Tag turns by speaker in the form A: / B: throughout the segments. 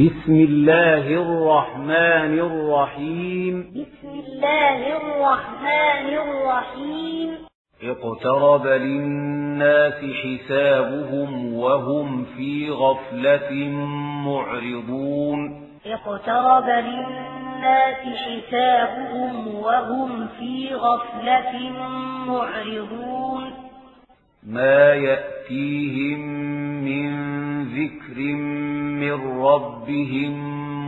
A: بسم الله الرحمن الرحيم.
B: بسم الله الرحمن الرحيم.
A: اقترب للناس حسابهم وهم في غفلة معرضون.
B: اقترب للناس حسابهم وهم في غفلة معرضون.
A: ما يأتيهم من ذكر من ربهم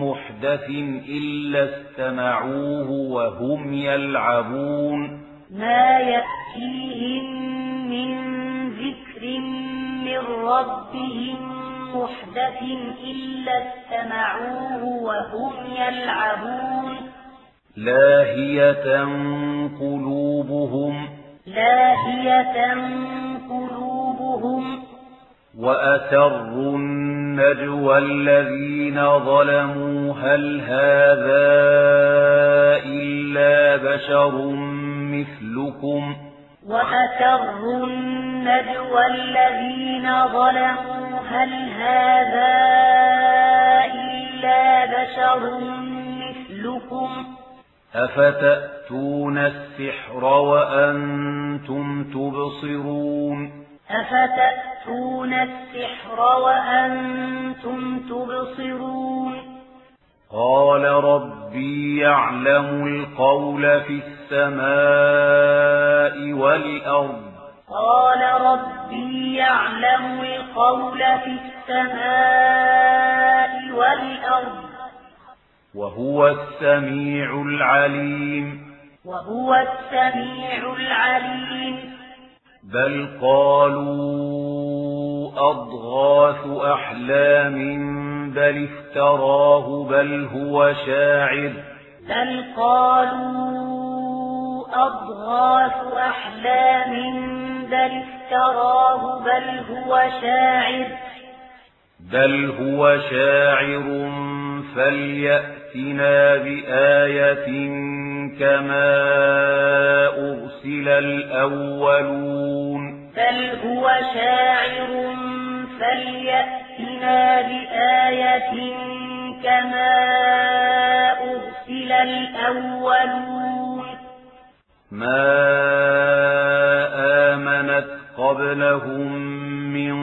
A: محدث إلا استمعوه وهم يلعبون
B: ما يأتيهم من ذكر من ربهم محدث إلا استمعوه وهم يلعبون
A: لاهية قلوبهم
B: لاهية قلوبهم
A: وأسروا النجوى الذين ظلموا هل هذا إلا بشر مثلكم؟
B: وأسروا النجوى الذين ظلموا هل هذا إلا بشر مثلكم؟
A: أفتأتون السحر وأنتم تبصرون؟
B: أفتأتون السحر وأنتم تبصرون؟
A: قال ربي يعلم القول في السماء والأرض.
B: قال ربي يعلم القول في السماء والأرض.
A: وهو السميع العليم.
B: وهو السميع العليم.
A: بل قالوا أضغاث أحلام بل افتراه بل هو شاعر.
B: بل قالوا أضغاث أحلام بل افتراه بل هو شاعر.
A: بل هو شاعر فليأتنا بآية كما أرسل الأولون
B: بل هو شاعر فليأتنا بآية كما أرسل الأولون
A: ما آمنت قبلهم من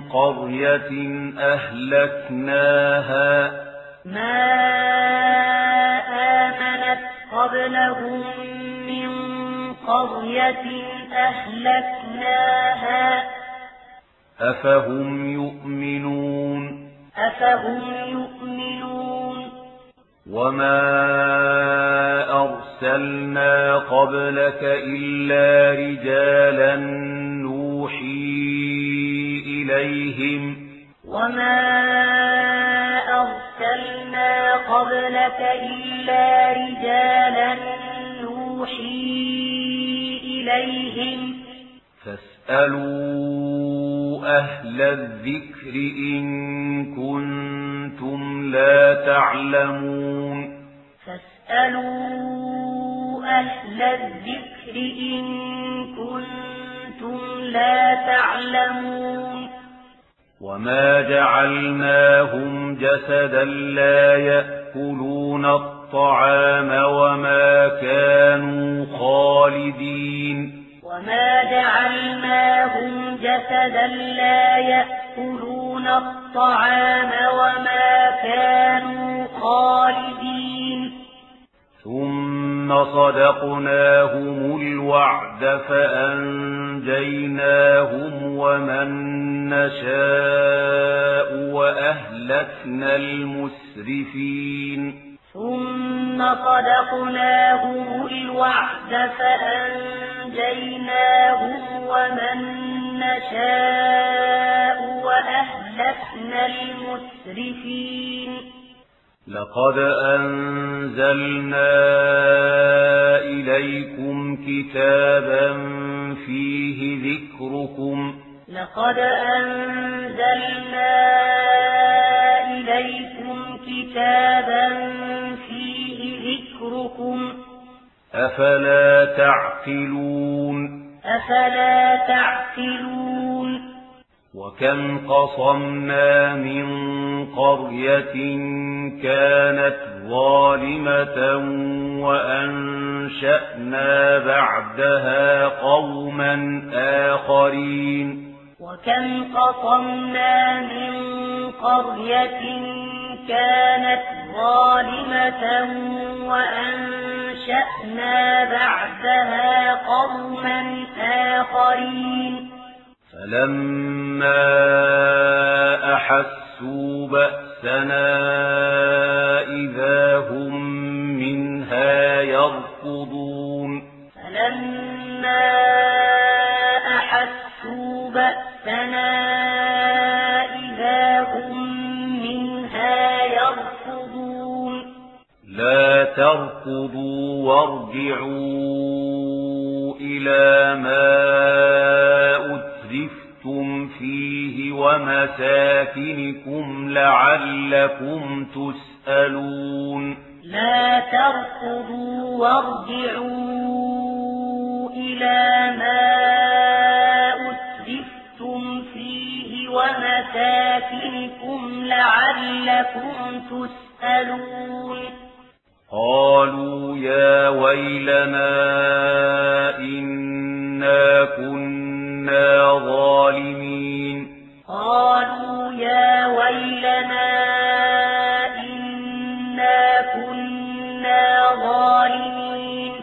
A: قرية أهلكناها
B: ما آمنت قبلهم من قرية أهلكناها.
A: أفهم يؤمنون؟
B: أفهم يؤمنون؟
A: وما أرسلنا قبلك إلا رجالا نوحي إليهم.
B: وما أرسلنا قبلك إلا رجالا نوحي إليهم
A: فاسألوا أهل الذكر إن كنتم لا تعلمون
B: فاسألوا أهل الذكر إن كنتم لا تعلمون
A: وما جعلناهم جسدا لا يأكلون الطعام وما كانوا خالدين
B: وما جعلناهم جسدا لا يأكلون الطعام وما كانوا خالدين
A: ثم صدقناهم الوعد فأنجيناهم ومن نشاء وأهلكنا المسرفين.
B: ثم صدقناهم الوعد فأنجيناهم ومن نشاء وأهلكنا المسرفين.
A: لقد أنزلنا إليكم كتابا فيه ذكركم.
B: لقد أنزلنا إليكم كتابا فيه ذكركم.
A: أفلا تعقلون؟
B: أفلا تعقلون؟
A: وكم قصمنا من قرية كانت ظالمة وأنشأنا بعدها قوما آخرين
B: وكم قصمنا من قرية كانت ظالمة وأنشأنا بعدها قوما آخرين
A: فلما أحسوا بأسنا إذا هم منها يركضون
B: فلما أحسوا بأسنا إذا هم منها يركضون
A: لا تركضوا وارجعوا إلى ما ومساكنكم لعلكم تسألون.
B: لا تركضوا وارجعوا إلى ما أسرفتم فيه ومساكنكم لعلكم تسألون.
A: قالوا يا ويلنا إنا كنا كنا ظالمين.
B: قالوا يا ويلنا إنا كنا ظالمين.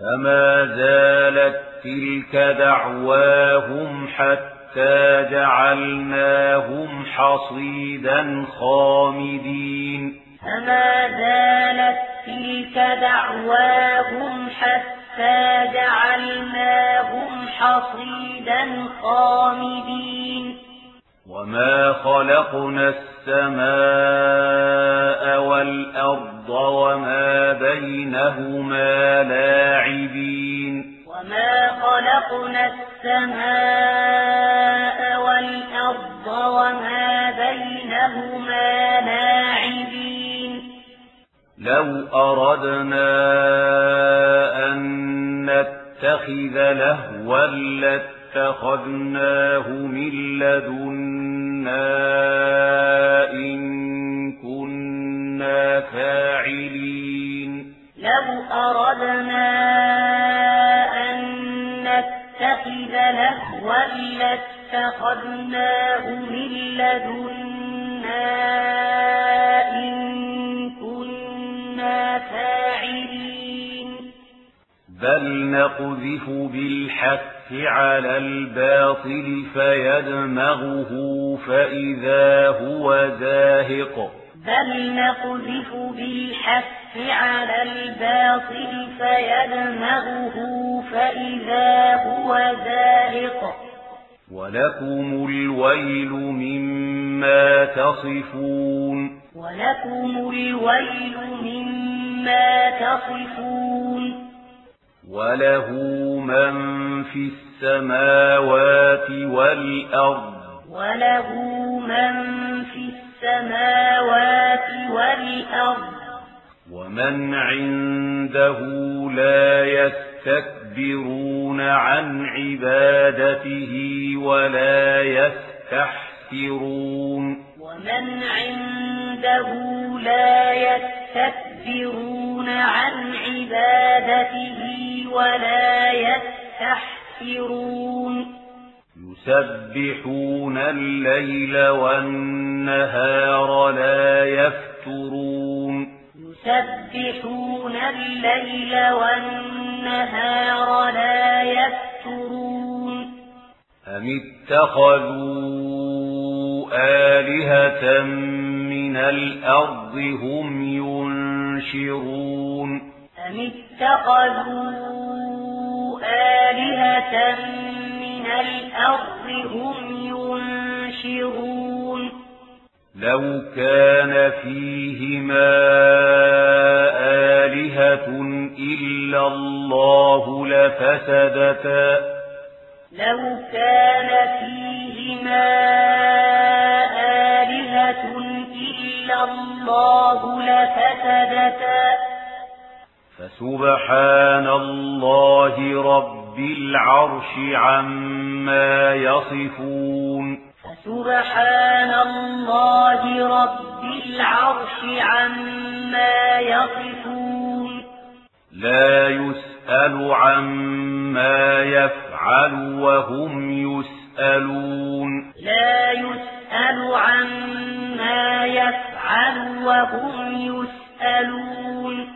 A: فما زالت تلك دعواهم حتى جعلناهم حصيدا خامدين.
B: فما زالت تلك دعواهم حتى جعلناهم حصيدا خامدين.
A: وما خلقنا السماء والأرض وما بينهما لاعبين
B: وما خلقنا السماء والأرض وما بينهما لاعبين
A: لو أردنا أن نتخذ لهوا لاتخذناه من لدنا إن كنا فاعلين
B: لو أردنا أن نتخذ لهوا لاتخذناه من لدنا إن كنا فاعلين
A: بل نقذف بالحق على الباطل فيدمغه فإذا هو زاهق
B: بل نقذف بالحق على الباطل فيدمغه فإذا هو زاهق
A: ولكم الويل مما تصفون.
B: ولكم الويل مما تصفون.
A: وله من في السماوات والأرض
B: وله من في السماوات والأرض
A: ومن عنده لا يستكبرون عن عبادته ولا يستحسرون
B: ومن عنده لا يستكبرون عن عبادته ولا يستحسرون.
A: يسبحون الليل والنهار لا يفترون.
B: يسبحون الليل والنهار لا يفترون.
A: أم اتخذوا آلهة من الأرض هم ينشرون
B: أم اتخذوا آلهة من الأرض هم ينشرون؟
A: لو كان فيهما آلهة إلا الله لفسدتا.
B: لو كان فيهما آلهة إلا الله لفسدتا
A: فسبحان الله رب العرش عما يصفون.
B: فسبحان الله رب العرش عما يصفون.
A: لا يسأل عما يفعل وهم يسألون.
B: لا يسأل عما يفعل وهم يسألون.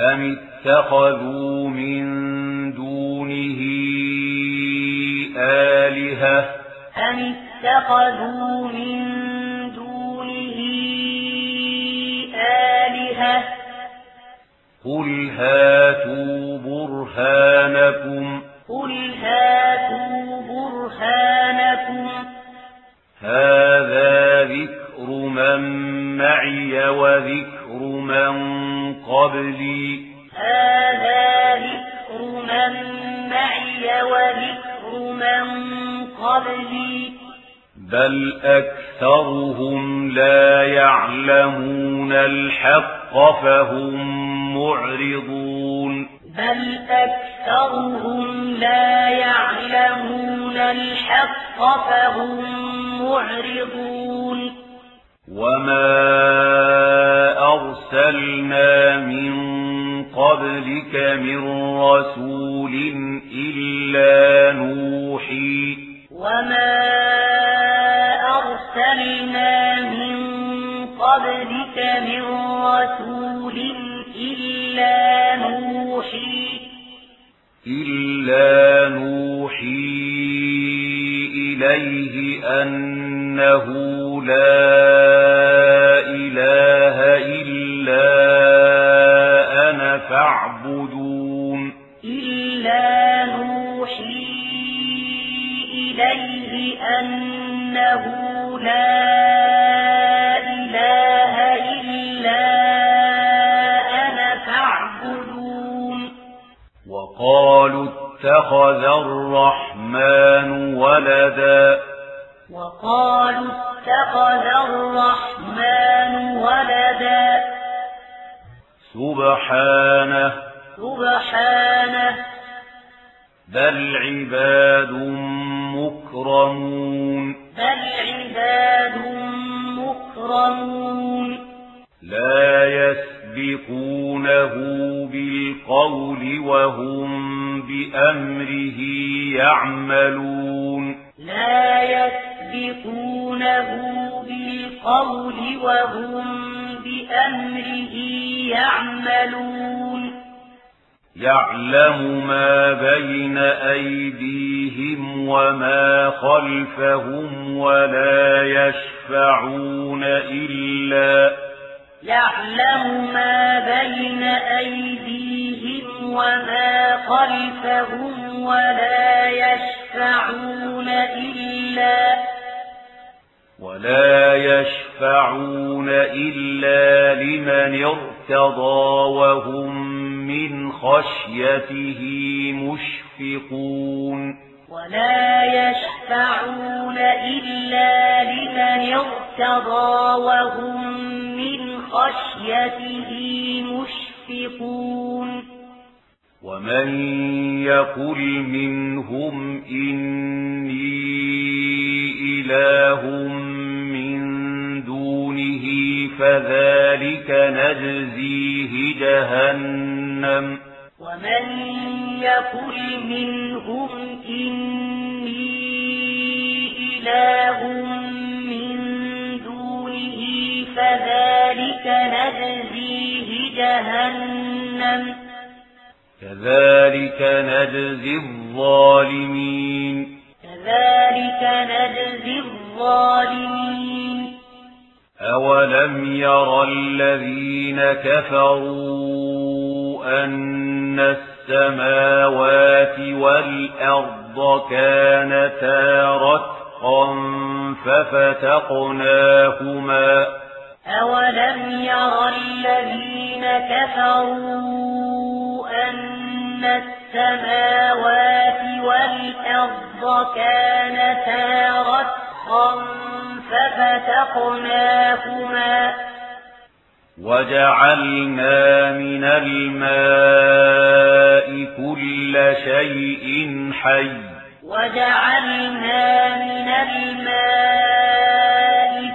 A: أم اتخذوا من دونه آلهة؟
B: أم اتخذوا من دونه آلهة؟
A: قل هاتوا برهانكم.
B: قل هاتوا برهانكم.
A: هذا ذكر من معي وذكر من قبلي.
B: هذا ذكر من معي وذكر من قبلي.
A: بل أكثرهم لا يعلمون الحق فهم معرضون.
B: بل أكثرهم لا يعلمون الحق فهم معرضون.
A: وما أرسلنا من قبلك من رسول إلا نوحي
B: وما أرسلنا من قبلك من رسول إلا نوحي
A: إلا نوحي إليه أنه لا إله إلا أنا فاعبدون.
B: إلا نوحي إليه أنه لا إله إلا أنا فاعبدون.
A: وقالوا اتخذ الرحمن ولدا
B: وقالوا اتخذ الرحمن ولدا.
A: سبحانه.
B: سبحانه.
A: بل عباد مكرمون.
B: بل عباد مكرمون.
A: لا يسبقونه بالقول وهم بأمره يعملون.
B: لا يسبقونه بالقول وهم بأمره يعملون.
A: يعلم ما بين أيديهم وما خلفهم ولا يشفعون إلا
B: يعلم ما بين أيديهم وما خلفهم ولا يشفعون إلا
A: ولا يشفعون إلا لمن ارتضى وهم من خشيته مشفقون
B: ولا يشفعون إلا لمن ارتضى وهم من خشيته مشفقون
A: ومن يقل منهم إني إله من دونه فذلك نجزيه جهنم
B: ومن يقل منهم إني إله من دونه فذلك نجزيه جهنم.
A: كذلك نجزي الظالمين.
B: كذلك نجزي الظالمين.
A: أولم ير الذين كفروا أن السماوات والأرض كانتا رتقا ففتقناهما
B: أولم ير الذين كفروا أن السماوات والأرض كانتا رتقا ففتقناهما
A: وجعلنا من الماء كل شيء حي.
B: وجعلنا من الماء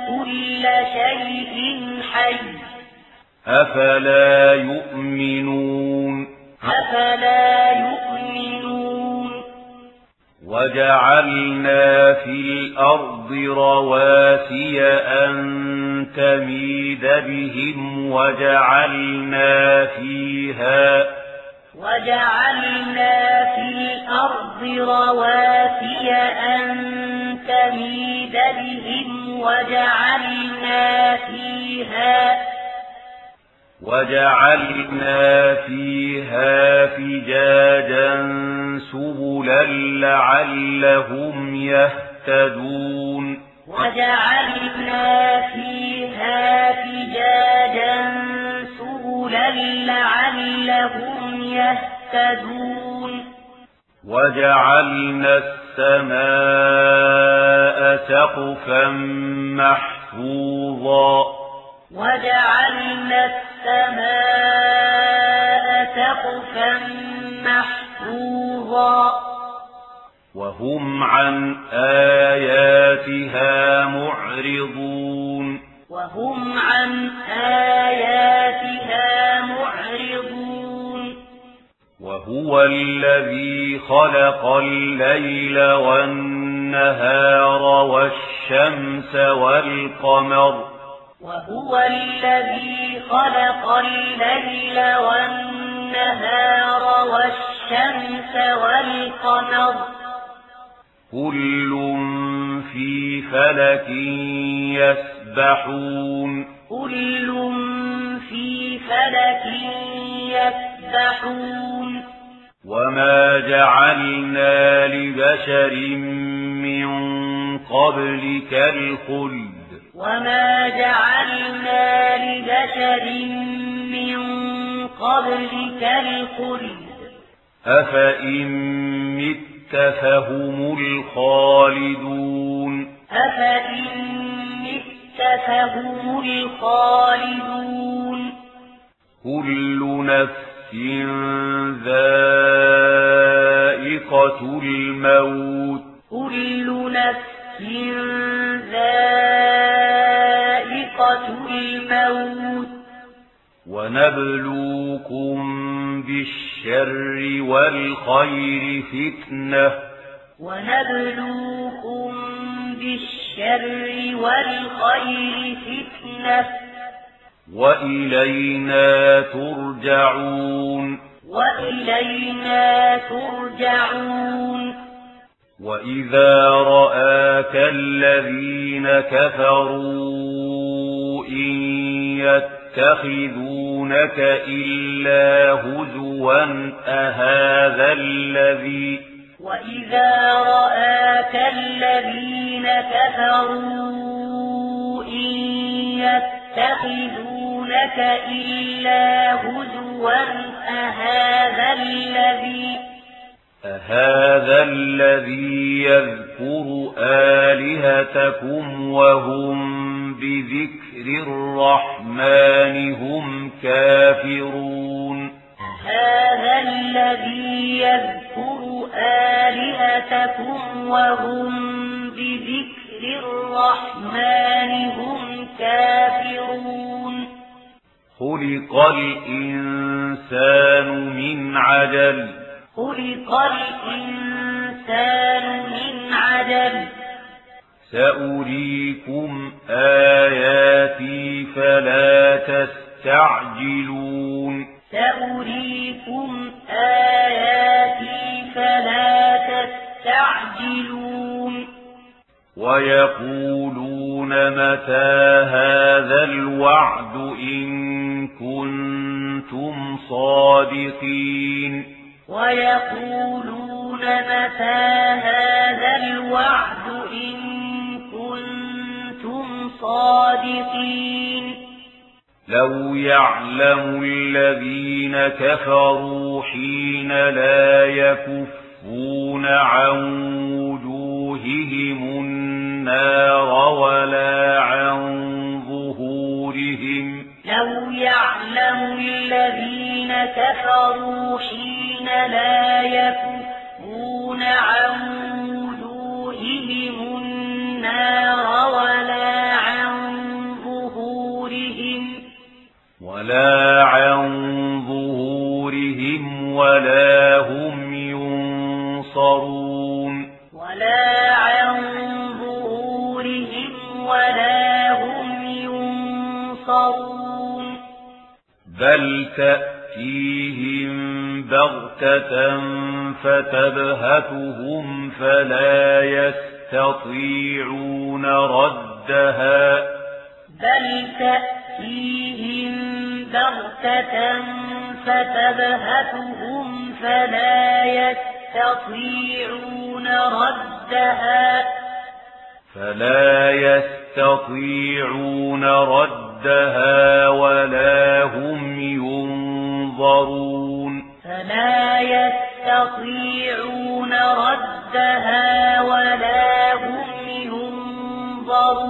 B: كل شيء حي.
A: أفلا يؤمنون؟
B: أفلا يؤمنون؟
A: وجعلنا في الأرض رواسي أن تميد بهم وجعلنا فيها
B: وجعلنا في الأرض رواسي أن تميد بهم وجعلنا فيها
A: وجعلنا فيها فجاجا سبلا لعلهم يهتدون.
B: وجعلنا فيها فجاجا سبلا لعلهم يهتدون.
A: وجعلنا السماء سقفا محفوظا.
B: وجعلنا السماء سقفا محفوظا.
A: وهم عن آياتها معرضون.
B: وهم عن آياتها معرضون.
A: وهو الذي خلق الليل والنهار والشمس والقمر.
B: وهو الذي خلق الليل والنهار والشمس والقمر.
A: كل في فلك يسبحون.
B: كل في فلك يسبحون.
A: وما جعلنا لبشر من قبلك الخلد.
B: وما جعلنا لبشر من قبلك الخلد
A: أفإن مت فهم الخالدون
B: أفإن مت فهم الخالدون
A: كل نفس ذائقة الموت
B: كل نفس ذائقة الموت.
A: ونبلوكم بالشر والخير فتنة.
B: ونبلوكم بالشر والخير فتنة.
A: وإلينا ترجعون.
B: وإلينا ترجعون.
A: وإذا رآك الذين كفروا إن يتخذونك إلا هزوا أهذا الذي
B: وإذا رآك الذين كفروا إن يتخذونك إلا هزوا أهذا الذي
A: أهذا الذي يذكر آلهتكم وهم بذكر الرحمن هم كافرون.
B: هذا الذي يذكر آلهتكم وهم بذكر الرحمن هم كافرون.
A: خلق الإنسان من عجل
B: خلق الإنسان من عجل
A: سأريكم آياتي فلا تستعجلون.
B: سأريكم آياتي فلا تستعجلون.
A: ويقولون متى هذا الوعد إن كنتم صادقين.
B: ويقولون متى هذا الوعد إن كنتم صادقين؟
A: لو يعلم الذين كفروا حين لا يكفون عن وجوههم النار ولا عن ظهورهم.
B: لو يعلم الذين كفروا حين لا يكفون عن وجوههم النار
A: ولا عن ظهورهم ولا عن ظهورهم ولا هم ينصرون.
B: ولا عن ظهورهم ولا هم ينصرون.
A: بل تأ بغتة فتبهتهم فلا يستطيعون ردها
B: بل تأتيهم بغتة فتبهتهم فلا يستطيعون ردها
A: فلا يستطيعون ردها ولا هم ينظرون
B: فلا يستطيعون ردها ولا هم ينظرون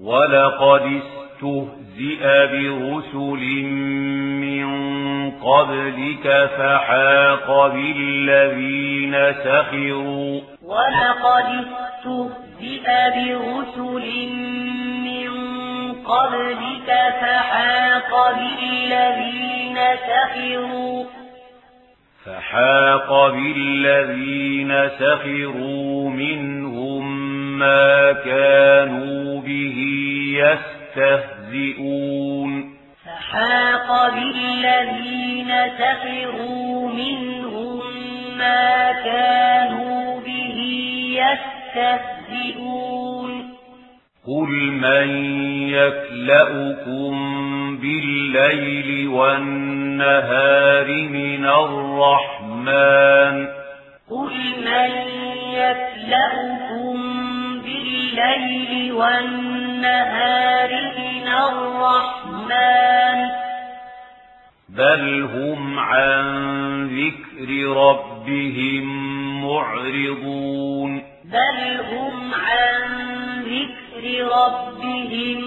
A: ولقد استهزئ برسل من قبلك فحاق بالذين سخروا
B: ولقد استهزئ برسل قبلك فحاق بالذين سخروا.
A: فحاق بالذين سخروا منهم ما كانوا به يستهزئون.
B: فحاق بالذين سخروا منهم ما كانوا به يستهزئون.
A: قل من يكلأكم بالليل والنهار من الرحمن
B: قل من يكلأكم بالليل والنهار من الرحمن
A: بل هم عن ذكر ربهم معرضون
B: بل هم عن ذكر ربهم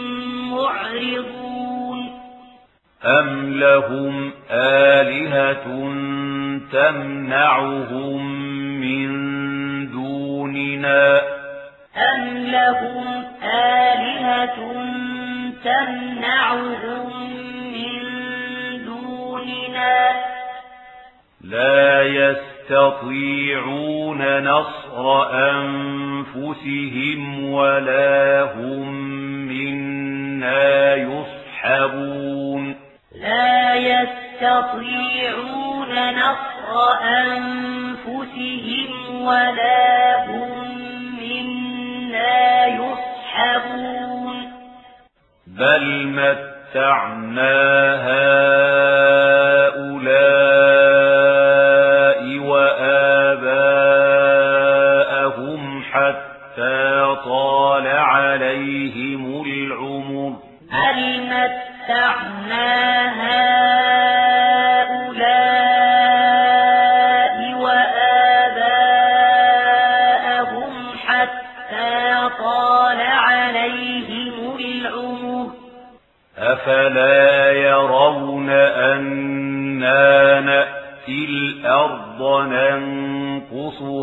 B: معرضون.
A: أم لهم آلهة تمنعهم من دوننا.
B: أم لهم آلهة تمنعهم من دوننا.
A: لا يستطيعون نصر أنفسهم ولا هم منا يصحبون.
B: لا يستطيعون نصر أنفسهم ولا هم منا يصحبون.
A: بل متعنا هؤلاء نأتي الأرض ننقصها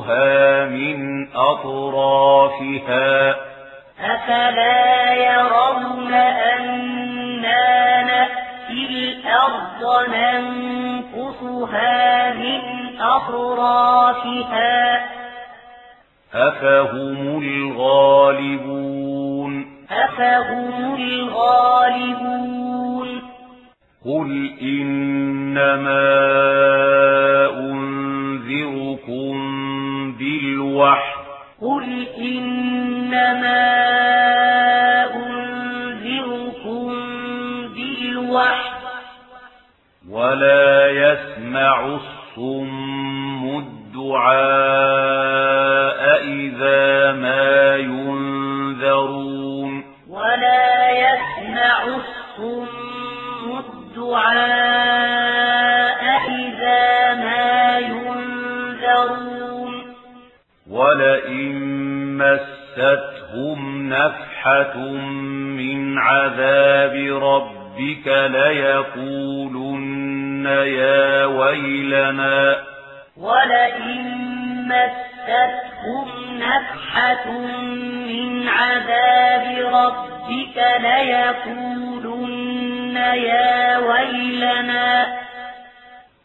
A: من أطرافها.
B: أفلا يرون أنا نأتي الأرض ننقصها من أطرافها.
A: أفهم الغالبون.
B: أفهم الغالبون.
A: قل إنما أنذركم بالوحي
B: قل إنما أنذركم بالوحي
A: ولا يسمع الصم الدعاء إذا ما ينذرون
B: ولا يسمع الصم إذا ما ينذرون
A: ولئن مستهم نفحة من عذاب ربك ليقولن يا ويلنا
B: ولئن مستهم نفحة من عذاب ربك ليقولن يا ويلنا.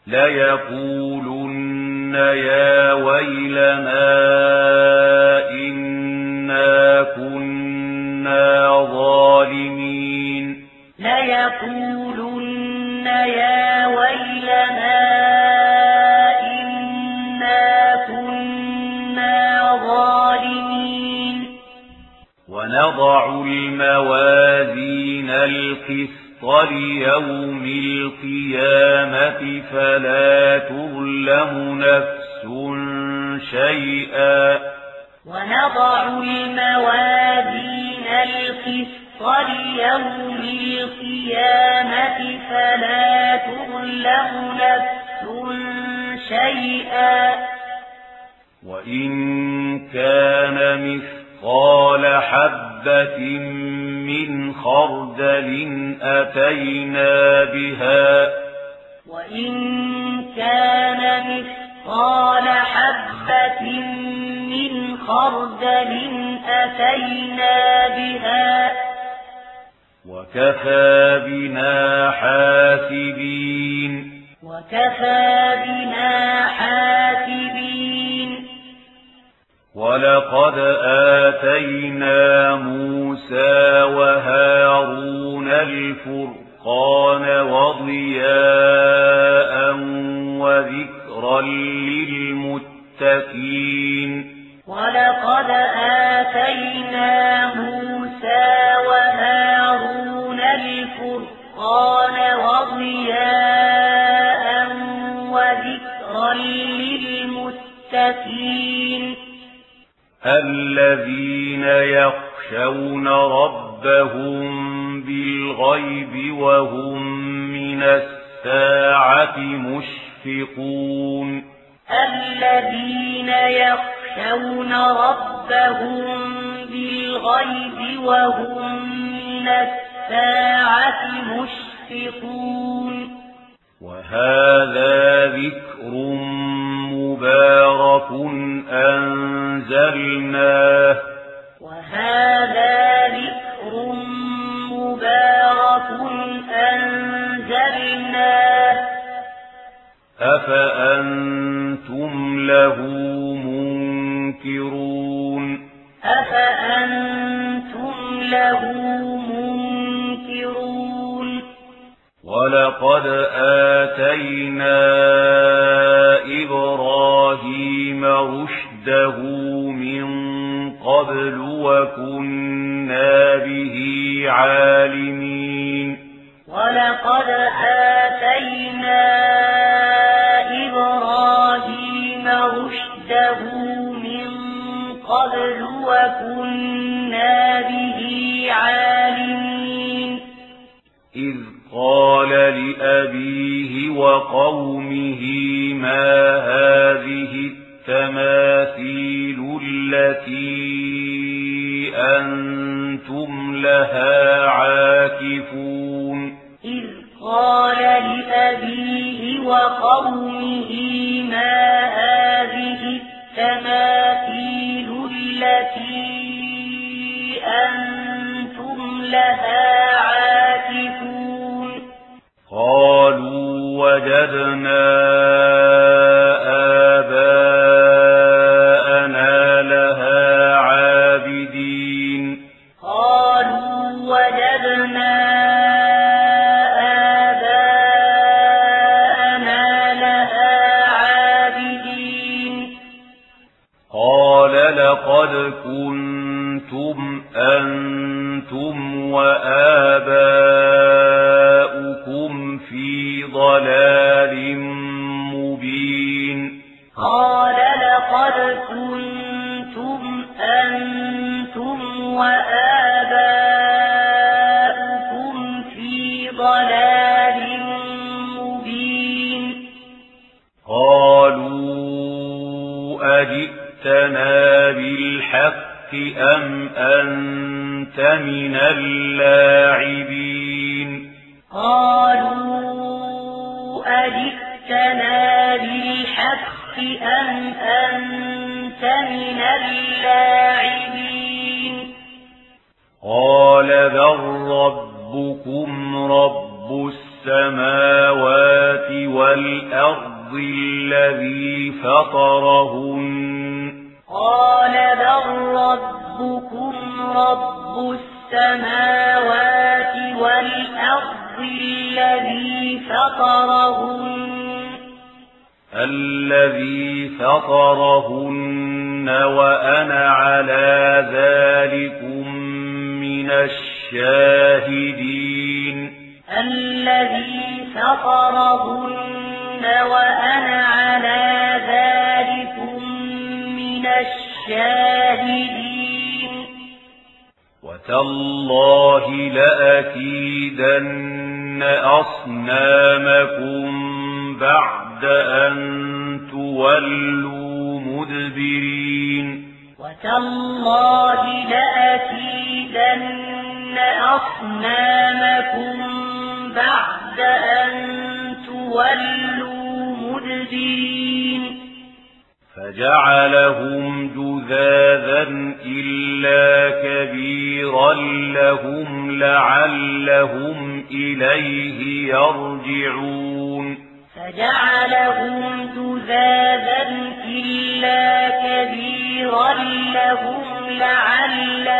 A: ليقولن يا ويلنا إنا كنا ظالمين.
B: ليقولن يا ويلنا إنا كنا ظالمين.
A: ونضع الموازين القسط ليوم القيامة فلا تظلم نفس شيئا.
B: ونضع الموازين القسط ليوم القيامة فلا تظلم نفس شيئا.
A: وإن كان مثقال حبة من خردل أتينا بها.
B: وإن كان مثقال حبة من خردل أتينا بها.
A: وكفى بنا حاسبين.
B: وكفى بنا حاسبين.
A: ولقد آتينا موسى وهارون الفرقان وضياء وذكرا للمتقين.
B: ولقد آتينا موسى وهارون
A: الذين يخشون ربهم بالغيب وهم من الساعة مشفقون
B: الذين يخشون ربهم بالغيب وهم من الساعة مشفقون
A: وهذا ذكر مبارك أنزلناه.
B: وهذا ذكر مبارك
A: أم أنت من اللاعبين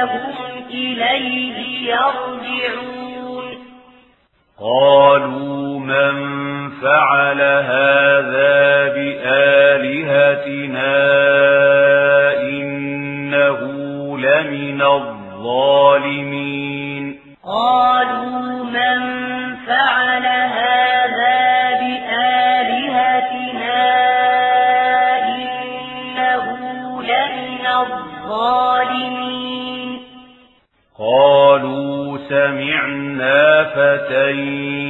A: فهم إليه يرجعون قالوا من فعل هذا بآلهتنا إنه لمن الظالمين
B: قالوا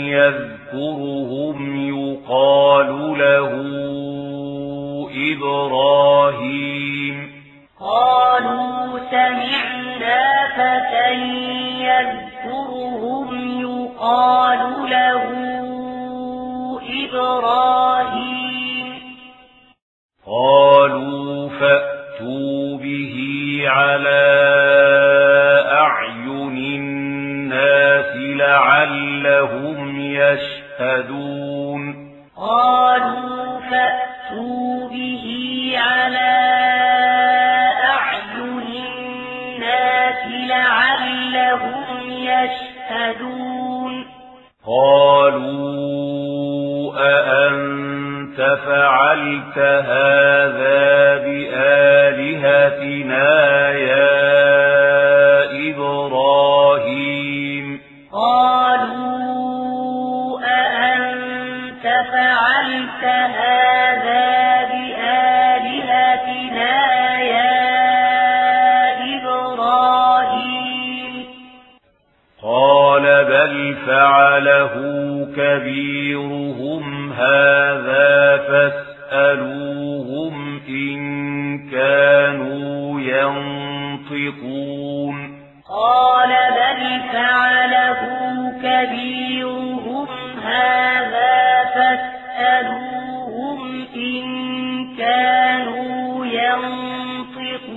A: يذكرهم يقال له إبراهيم
B: قالوا سمعنا فتى يذكرهم يقال
A: ينطقون.
B: قال بل فعله كبيرهم هذا فاسألوهم إن كانوا ينطقون.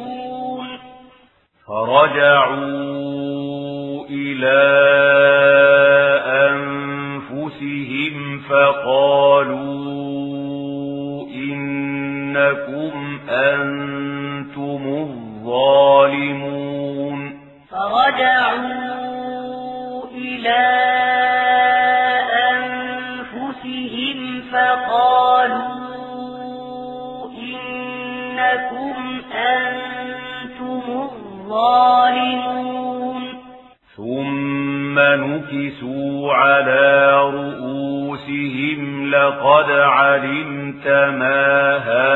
A: فرجعوا إلى
B: رجعوا إلى أنفسهم فقالوا إنكم أنتم الظالمون.
A: ثم نكسوا على رؤوسهم لقد علمت ما هذا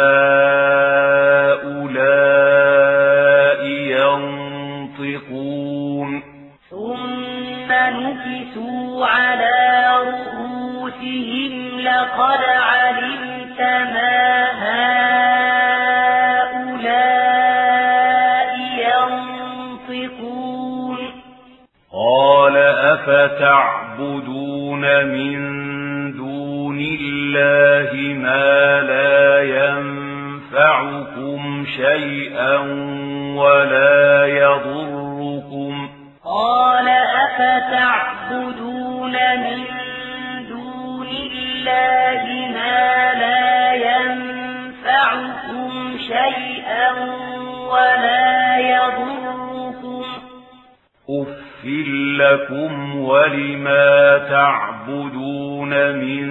A: لكم ولما تعبدون من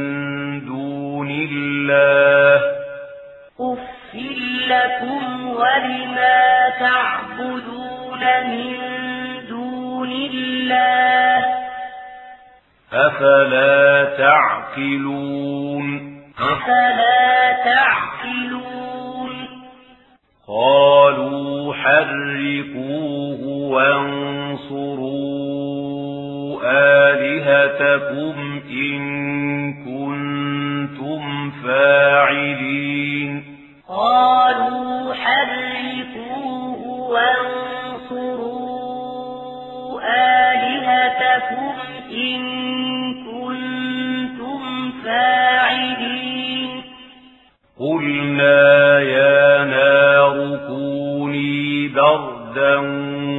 A: دون الله
B: أف لكم ولما تعبدون من دون الله
A: أفلا تعقلون
B: أفلا تعقلون
A: قالوا حرقوه وانصروا آلهتكم إن كنتم فاعلين.
B: قالوا حرقوه وانصروا آلهتكم إن كنتم فاعلين.
A: قلنا يا نار كوني بردا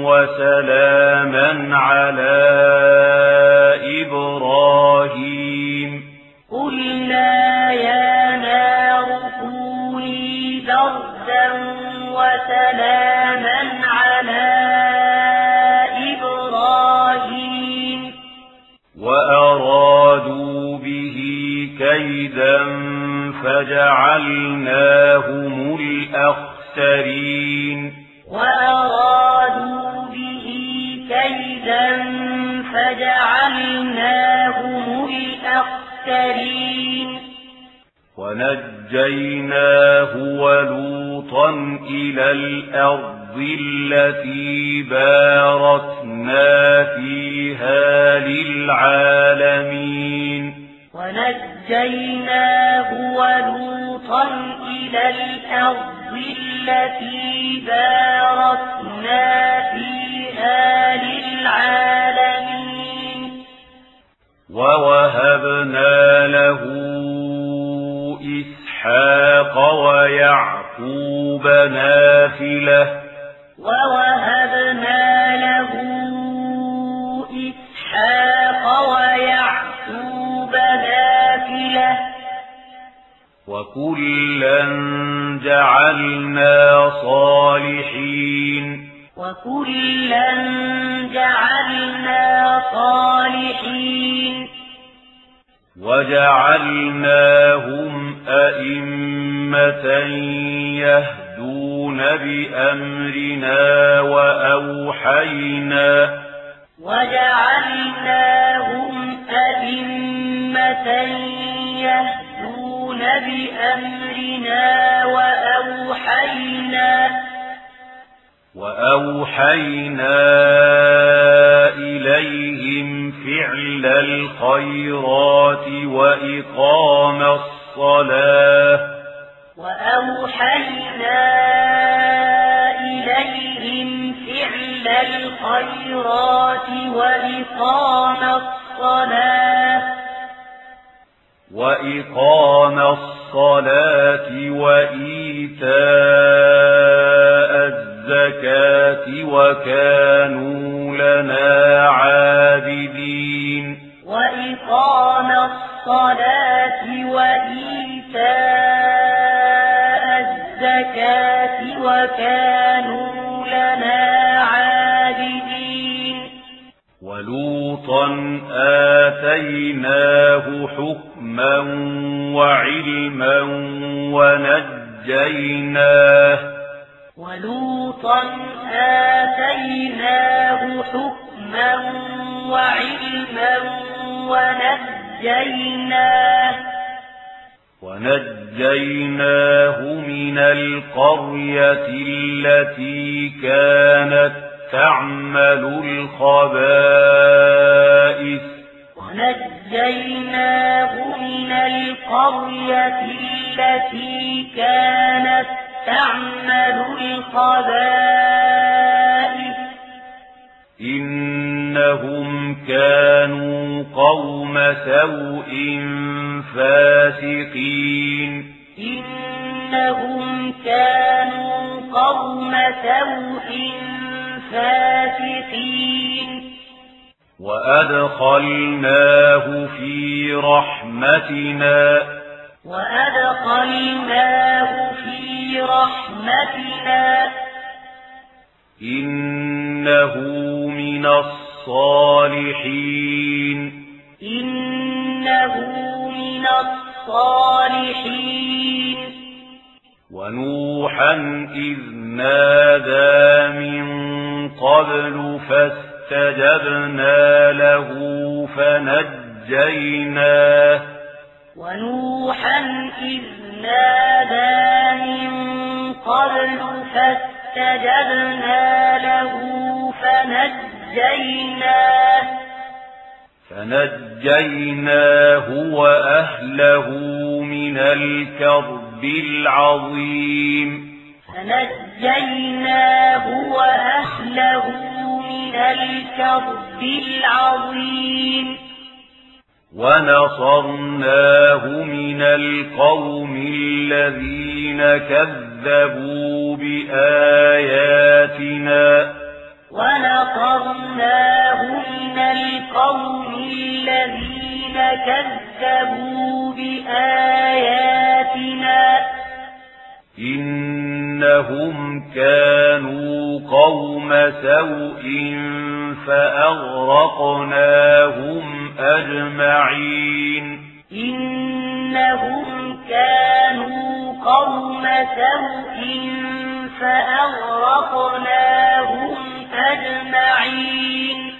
A: وسلاما على إبراهيم
B: قلنا يا نار كوني بردا وسلاما على إبراهيم
A: وأرادوا به كيدا فجعلناهم الأخسرين
B: فجعلناهم الأخسرين
A: ونجيناه ولوطا إلى الأرض التي باركنا فيها للعالمين
B: ونجيناه ولوطا إلى الأرض التي باركنا فيها للعالمين
A: ووهبنا له إسحاق ويعقوب نافلة
B: ووهبنا له إسحاق ويعقوب نافلة
A: وكلا جعلنا صالحين
B: وكلا جعلنا صالحين
A: وجعلناهم أئمة يهدون بأمرنا وأوحينا
B: وجعلناهم أئمة يهدون بأمرنا وأوحينا
A: وأوحينا إليهم فعل الخيرات وإقام الصلاة
B: وأوحينا إليهم فعل الخيرات وإقام الصلاة
A: وإقام الصلاة وإيتاء الزكاة وكانوا لنا عابدين
B: وإقام الصلاة وإيتاء الزكاة وكانوا لنا عابدين
A: ولوطا آتيناه حكما وعلما ونجيناه
B: ولوطا آتيناه حكما وعلما ونجيناه
A: ونجيناه من القرية التي كانت تعمل الخبائث.
B: ونجيناه من القرية التي كانت تعمل الخبائث
A: إنهم كانوا قوم سوء فاسقين.
B: إنهم كانوا قوم سوء فاسقين.
A: وأدخلناه في رحمتنا.
B: وأدخلناه في رحمتنا
A: إنه من الصالحين.
B: إنه من الصالحين.
A: ونوحا إذ نادى من قبل فاستجبنا له فنجيناه.
B: ونوحا إذ نادى من قبل فاستجبنا له فنجيناه
A: فنجيناه وأهله من الكرب العظيم.
B: فنجيناه وأهله من الكرب العظيم.
A: ونصرناه من القوم الذين كذبوا بآياتنا.
B: ونصرناه من القوم الذين كذبوا بآياتنا.
A: إنهم كانوا قوم سوء فأغرقناهم أجمعين.
B: إنهم كانوا قوم سوء فأغرقناهم أجمعين.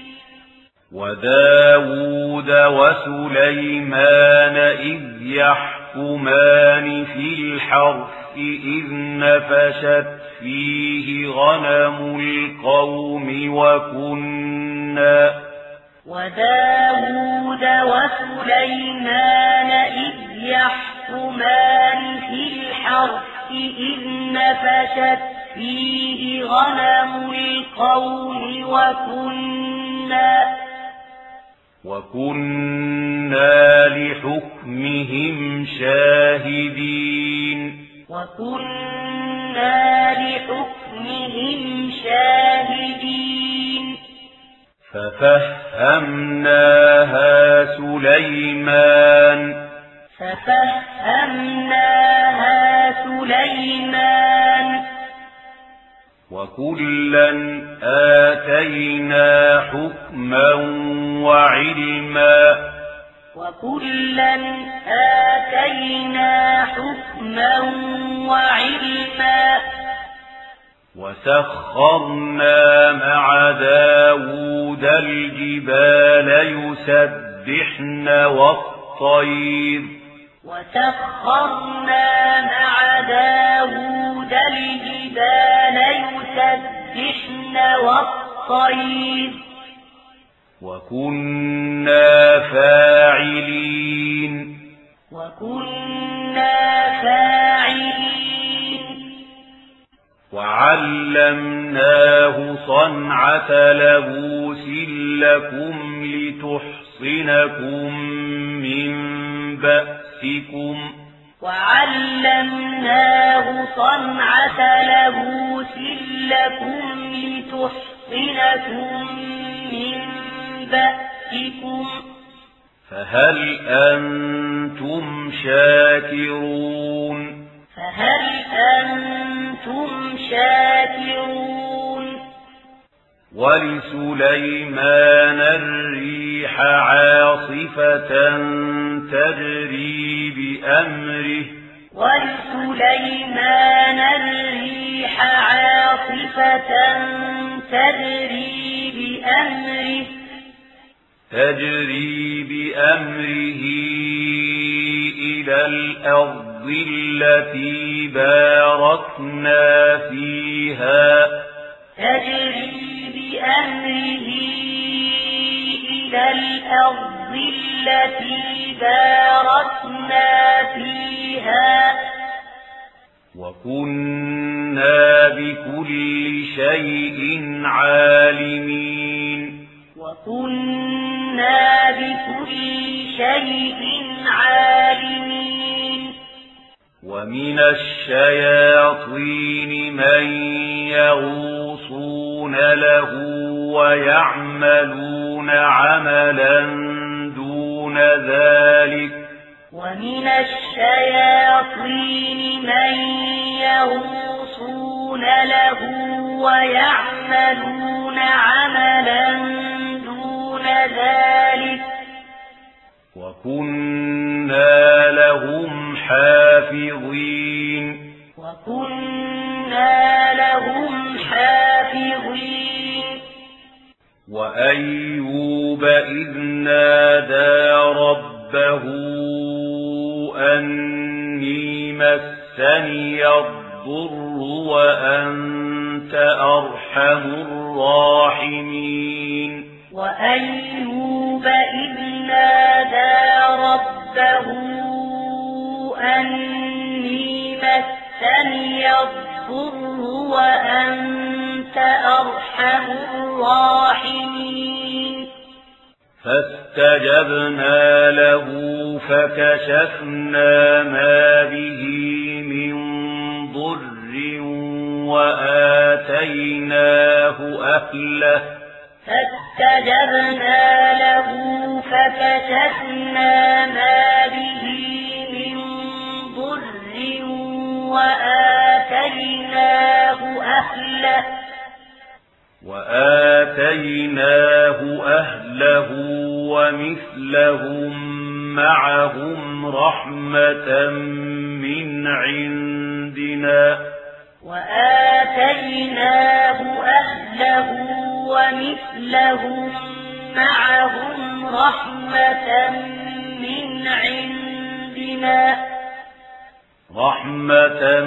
A: وداود وسليمان إذ يحكمان في الحرث إذ نفشت فيه غنم القوم وكنا
B: وداود وسليمان إذ يحكمان في الحرث إذ نفشت فيه غنم القوم وكنا
A: وكنا لحكمهم شاهدين
B: وكنا لحكمهم شاهدين
A: ففهمناها سليمان.
B: ففهمناها سليمان.
A: وكلا آتينا حكما وعلما.
B: وكلا آتينا حكما وعلما.
A: وسخرنا مع داود الجبال يسبحن والطير
B: وسخرنا مع داود الجبال يسبحن والطير
A: وكنا فاعلين وعلمناه صنعة لبوس لكم لتحصنكم من بأسكم
B: وعلمناه صنعة لبوس لكم لتحصنكم من بأسكم
A: فهل أنتم شاكرون
B: فهل أنتم شاكرون؟
A: ولسليمان الريح عاصفة تجري بأمره.
B: ولسليمان الريح عاصفة تجري بأمره.
A: تجري بأمره إلى الأرض. التي باركنا فيها
B: تجري بأمره إلى الأرض التي باركنا فيها
A: وكنا بكل شيء عالمين
B: وكنا بكل شيء عالمين
A: ومن الشياطين من يغوصون له ويعملون عملا دون ذلك
B: ومن الشياطين من يغوصون له ويعملون عملا دون ذلك
A: وكنا لهم حافظين.
B: وكنا لهم حافظين.
A: وأيوب إذ نادى ربه أني مسني الضر وأنت أرحم الراحمين.
B: وأيوب إذ نادى ربه أني مسني الضر وأنت أرحم الراحمين.
A: فاستجبنا له فكشفنا ما به من ضر وآتيناه أهله.
B: فاستجبنا له فكشفنا ما به ضر وآتيناه أهله.
A: وآتيناه أهله ومثلهم معهم رحمة من عندنا.
B: وآتيناه أهله ومثلهم معهم رحمة من عندنا.
A: رحمة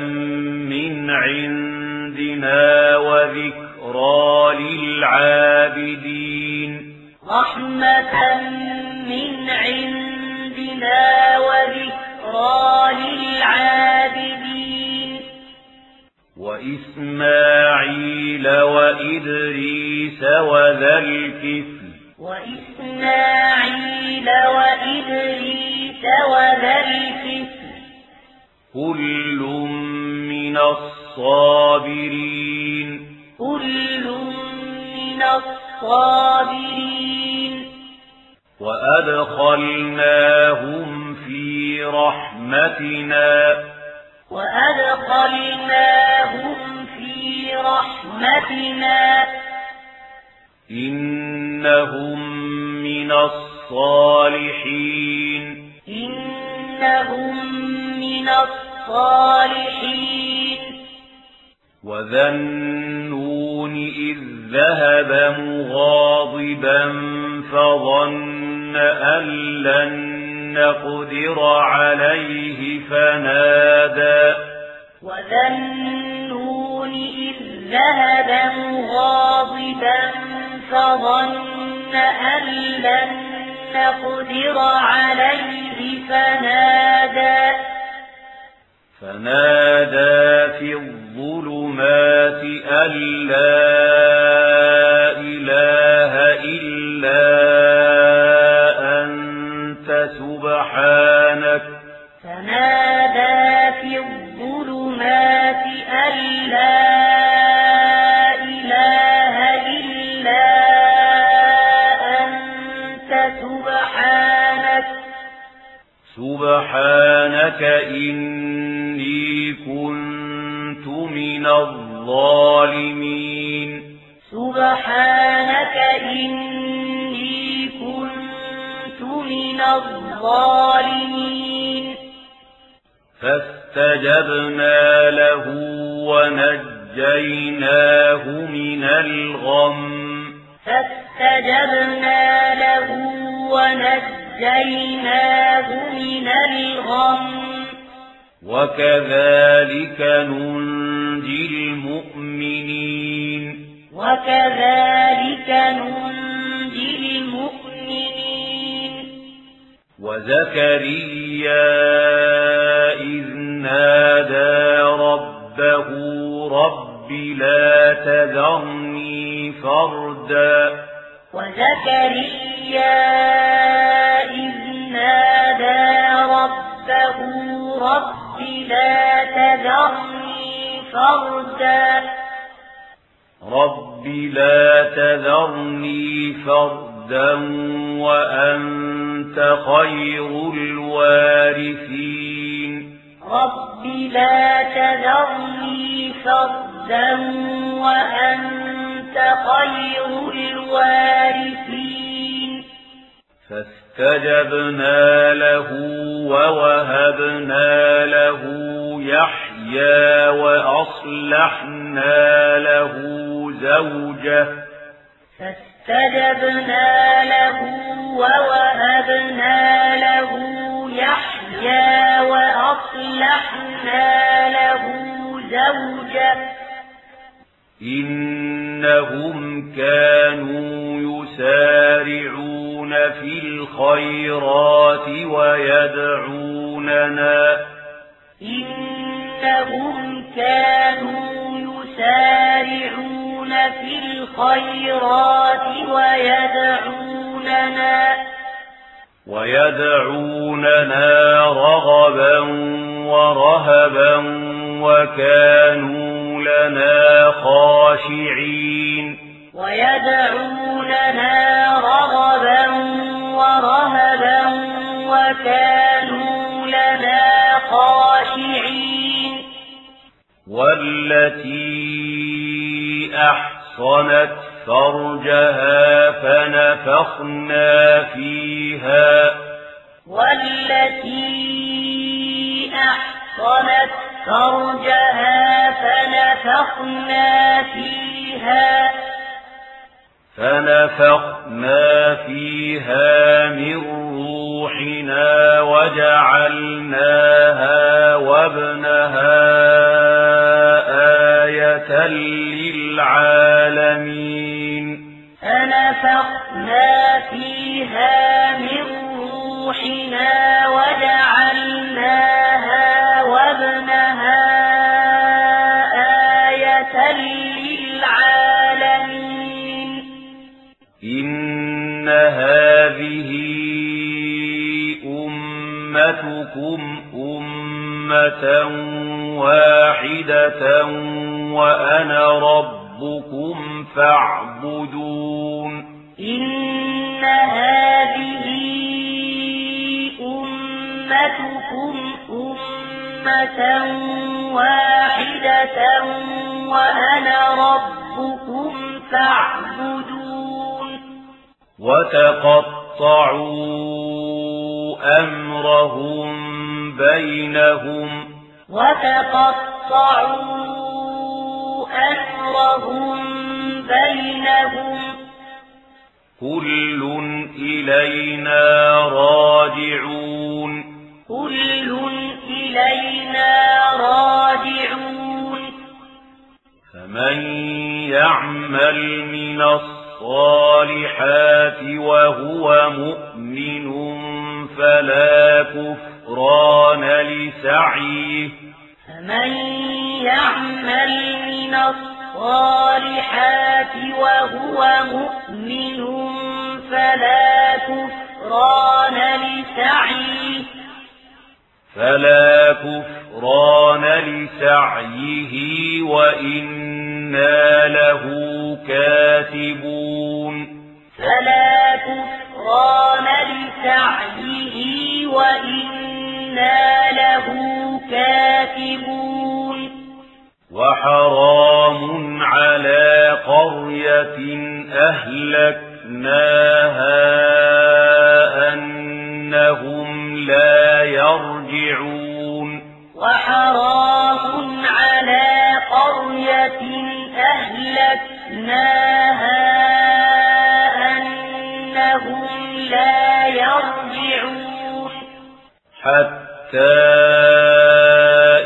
A: من عندنا وذكرى للعابدين
B: رحمة من عندنا وذكرى للعابدين
A: وإسماعيل وإدريس وذا الكفل
B: وإسماعيل وإدريس وذا الكفل
A: كل من الصابرين.
B: كل من الصابرين.
A: وأدخلناهم في رحمتنا.
B: وأدخلناهم في رحمتنا.
A: إنهم من الصالحين.
B: إنهم من الصالحين
A: وذا النون إذ ذهب مغاضبا فظن أن لن نقدر عليه فنادى.
B: وذا النون إذ ذهب مغاضبا فظن أن لن نقدر عليه فنادى.
A: فنادى في الظلمات أن لا إله إلا سبحانك إني كنت من الظالمين.
B: سبحانك إني كنت من الظالمين.
A: فاستجبنا له ونجيناه من الغم.
B: فاستجبنا له ونجيناه من الغم
A: وكذلك ننجي المؤمنين
B: وكذلك ننجي المؤمنين
A: وزكريا إذ نادى ربه رب لا تذرني فردا
B: وزكريا إذ نادى ربه رب لا تذرني فردا.
A: رب لا تذرني فردا وأنت خير الوارثين.
B: رب لا تذرني فردا وأنت خير الوارثين.
A: فاستجبنا له ووهبنا له يحيى وأصلحنا له زوجة.
B: فاستجبنا له ووهبنا له يحيى وأصلحنا له زوجة.
A: إنهم كانوا يسارعون في الخيرات ويدعوننا
B: إنهم كانوا يسارعون في الخيرات ويدعوننا
A: ويدعوننا رغبا ورهبا وكانوا لنا خاشعين.
B: ويدعوننا رغبا ورهبا وكانوا لنا خاشعين.
A: والتي أحصنت فرجها فنفخنا فيها.
B: والتي أحصنت فرجها فنفخنا فيها.
A: فنفخنا فيها من روحنا وجعلناها وابنها آية للعالمين.
B: فنفخنا فيها من روحنا وجعلناها
A: أمة واحدة وأنا ربكم فاعبدون.
B: إن هذه أمتكم أمة واحدة وأنا ربكم فاعبدون.
A: وتقطعوا أمرهم بينهم
B: وتقطعوا أمرهم بينهم
A: كل إلينا راجعون
B: كل إلينا راجعون
A: فمن يعمل من الصالحات وهو مؤمن فلا كفران لسعيه.
B: فمن يعمل من الصالحات وهو مؤمن فلا كفران لسعيه.
A: فلا كفران لسعيه وإنا له كاتبون.
B: فلا كفران لسعيه وإنا له كاتبون
A: وحرام على قرية أهلكناها أنهم لا يرجعون
B: وحرام على قرية أهلكناها أنهم لا يرجعون
A: حتى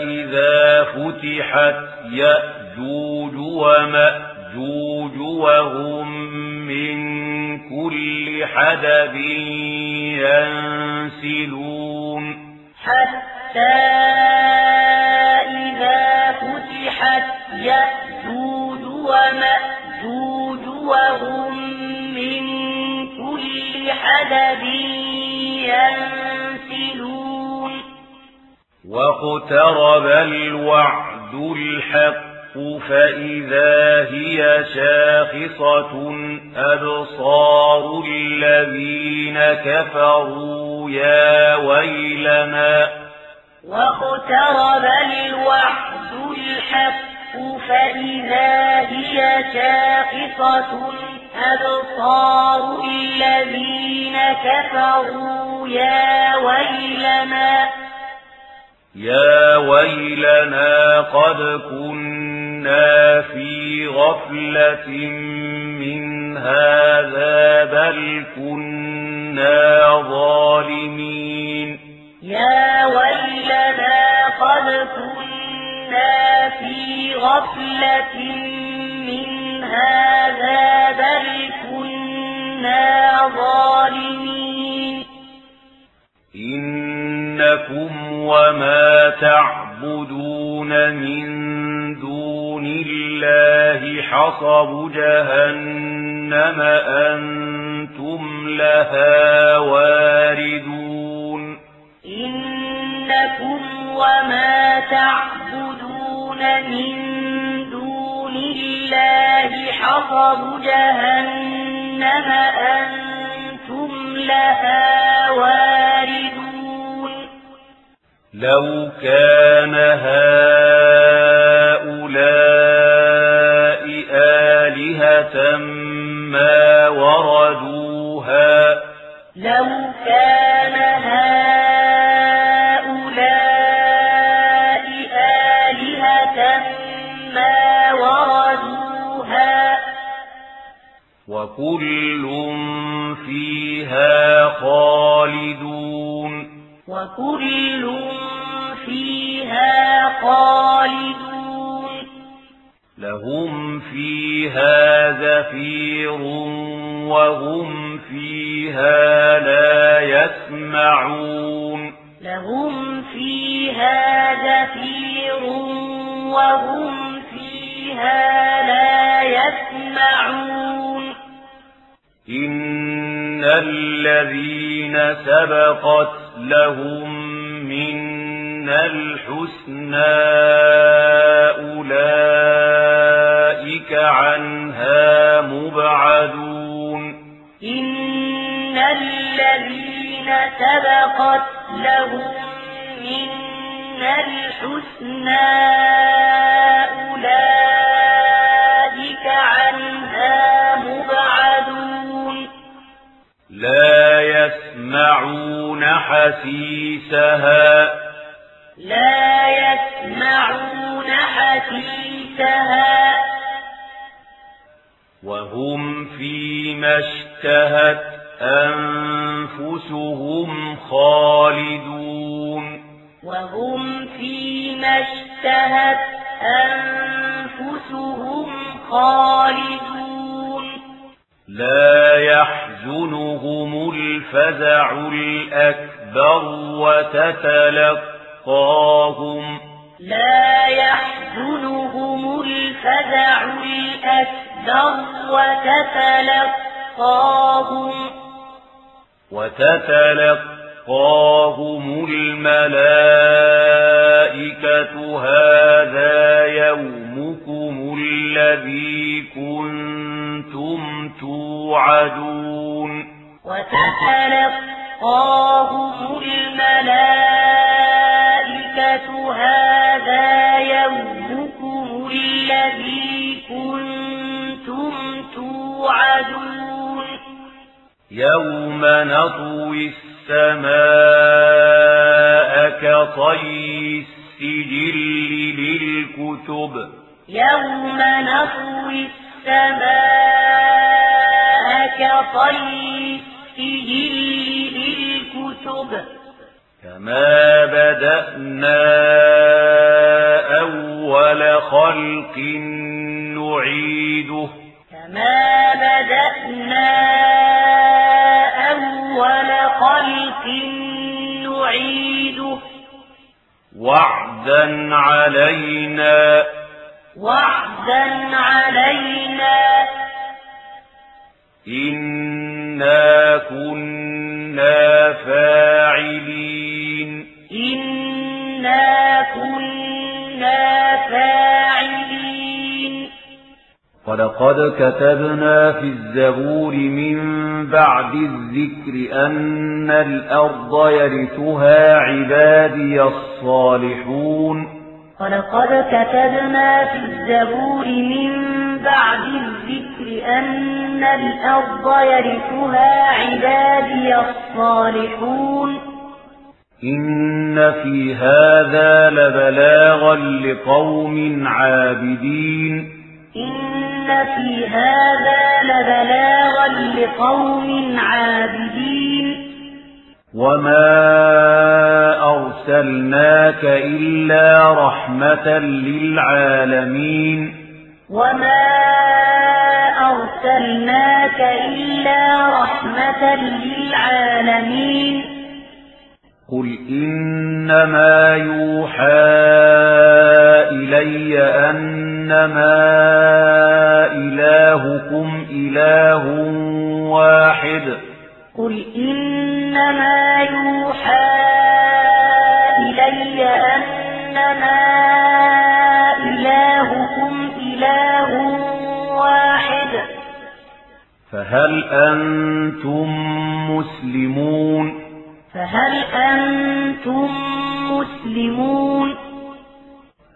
A: إذا فتحت يأجوج ومأجوج وهم من كل حدب ينسلون.
B: حتى إذا فتحت يأجوج ومأجوج وهم من كل حدب ينسلون.
A: واقترب الوعد الحق فإذا هي شاخصة أبصار الذين كفروا يا ويلنا.
B: واقترب الوعد الحق فإذا هي شاخصة أبصار الذين كفروا يا ويلنا.
A: يا ويلنا قد كنا في غفلة من هذا بل كنا ظالمين.
B: يا ويلنا قد كنا في غفلة من هذا بل كنا ظالمين.
A: إنكم وما تعبدون من دون الله حصب جهنم أنتم لها واردون
B: إنكم وما تعبدون من دون الله حصب جهنم أنتم لها واردون
A: لو كان هؤلاء آلهة ما وردوها.
B: لو كان هؤلاء آلهة ما وردوها.
A: وكل فيها خالدون.
B: وكل فيها خالدون.
A: لهم فيها زفير وهم فيها لا يسمعون.
B: لهم فيها زفير وهم فيها لا يسمعون.
A: إن الذين سبقت لهم منا الحسنى أولئك عنها مبعدون.
B: إن الذين سبقت لهم منا الحسنى أولئك عنها مبعدون.
A: لا يسمعون حسيسها.
B: لا يسمعون حسيسها.
A: وهم فيما اشتهت أنفسهم خالدون.
B: وهم فيما اشتهت أنفسهم خالدون.
A: لا يحزنهم الفزع الأكبر وتتلقاهم.
B: لا يحزنهم الفزع الأكبر وتتلقاهم.
A: وتتلقاهم الملائكة هذا يومكم الذي كنتم توعدون.
B: وتتلقاهم الملائكة هذا يومكم الذي كنتم توعدون.
A: يوم نطوي السماء كطي السجل للكتب.
B: يوم نطوي السماء السجل للكتب.
A: كما بدأنا أول خلق نعيده.
B: كما بدأنا أول خلق نعيده.
A: وعدا علينا.
B: وعدا علينا.
A: إنا كنا فاعلين
B: إنا كنا فاعلين
A: ولقد كتبنا في الزبور من بعد الذكر أن الأرض يرثها عبادي الصالحون
B: ولقد كتبنا في الزبور من بعد الذكر أن الأرض يرثها عبادي الصالحون.
A: إن في هذا لبلاغا لقوم عابدين.
B: إن في هذا لبلاغا لقوم عابدين.
A: وما أرسلناك إلا رحمة للعالمين.
B: وما أرسلناك إلا رحمة للعالمين.
A: قل إنما يوحى إلي أنما إلهكم إله واحد.
B: قل إنما يوحى
A: فهل أنتم مسلمون؟
B: فهل أنتم مسلمون؟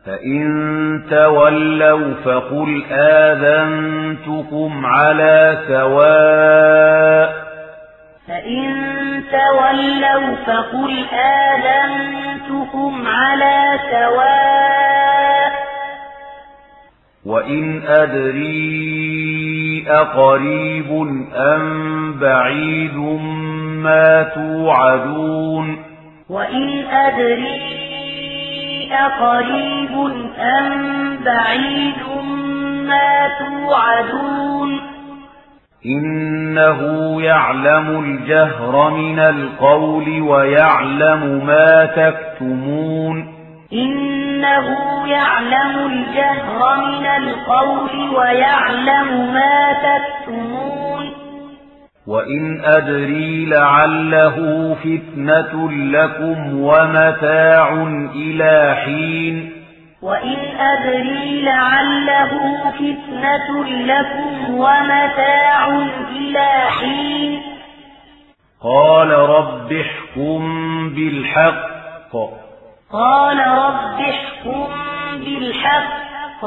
A: فإن تولوا فقل آذنتكم على سواء.
B: فإن تولوا فقل آذنتكم على سواء.
A: وإن أدري أقريب أم بعيد ما توعدون
B: وإن أدري أقريب أم بعيد ما توعدون
A: إنه يعلم الجهر من القول ويعلم ما تكتمون
B: إنه يعلم الجهر من القول ويعلم ما تكتمون.
A: وإن أدري لعله فتنة لكم ومتاع إلى حين.
B: وإن أدري لعله فتنة لكم ومتاع إلى حين.
A: قال رب احكم بالحق.
B: قال رب احكم بالحق.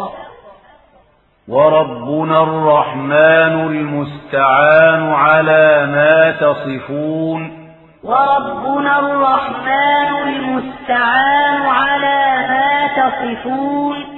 A: وربنا الرحمن المستعان على ما تصفون.
B: وربنا الرحمن المستعان على ما تصفون.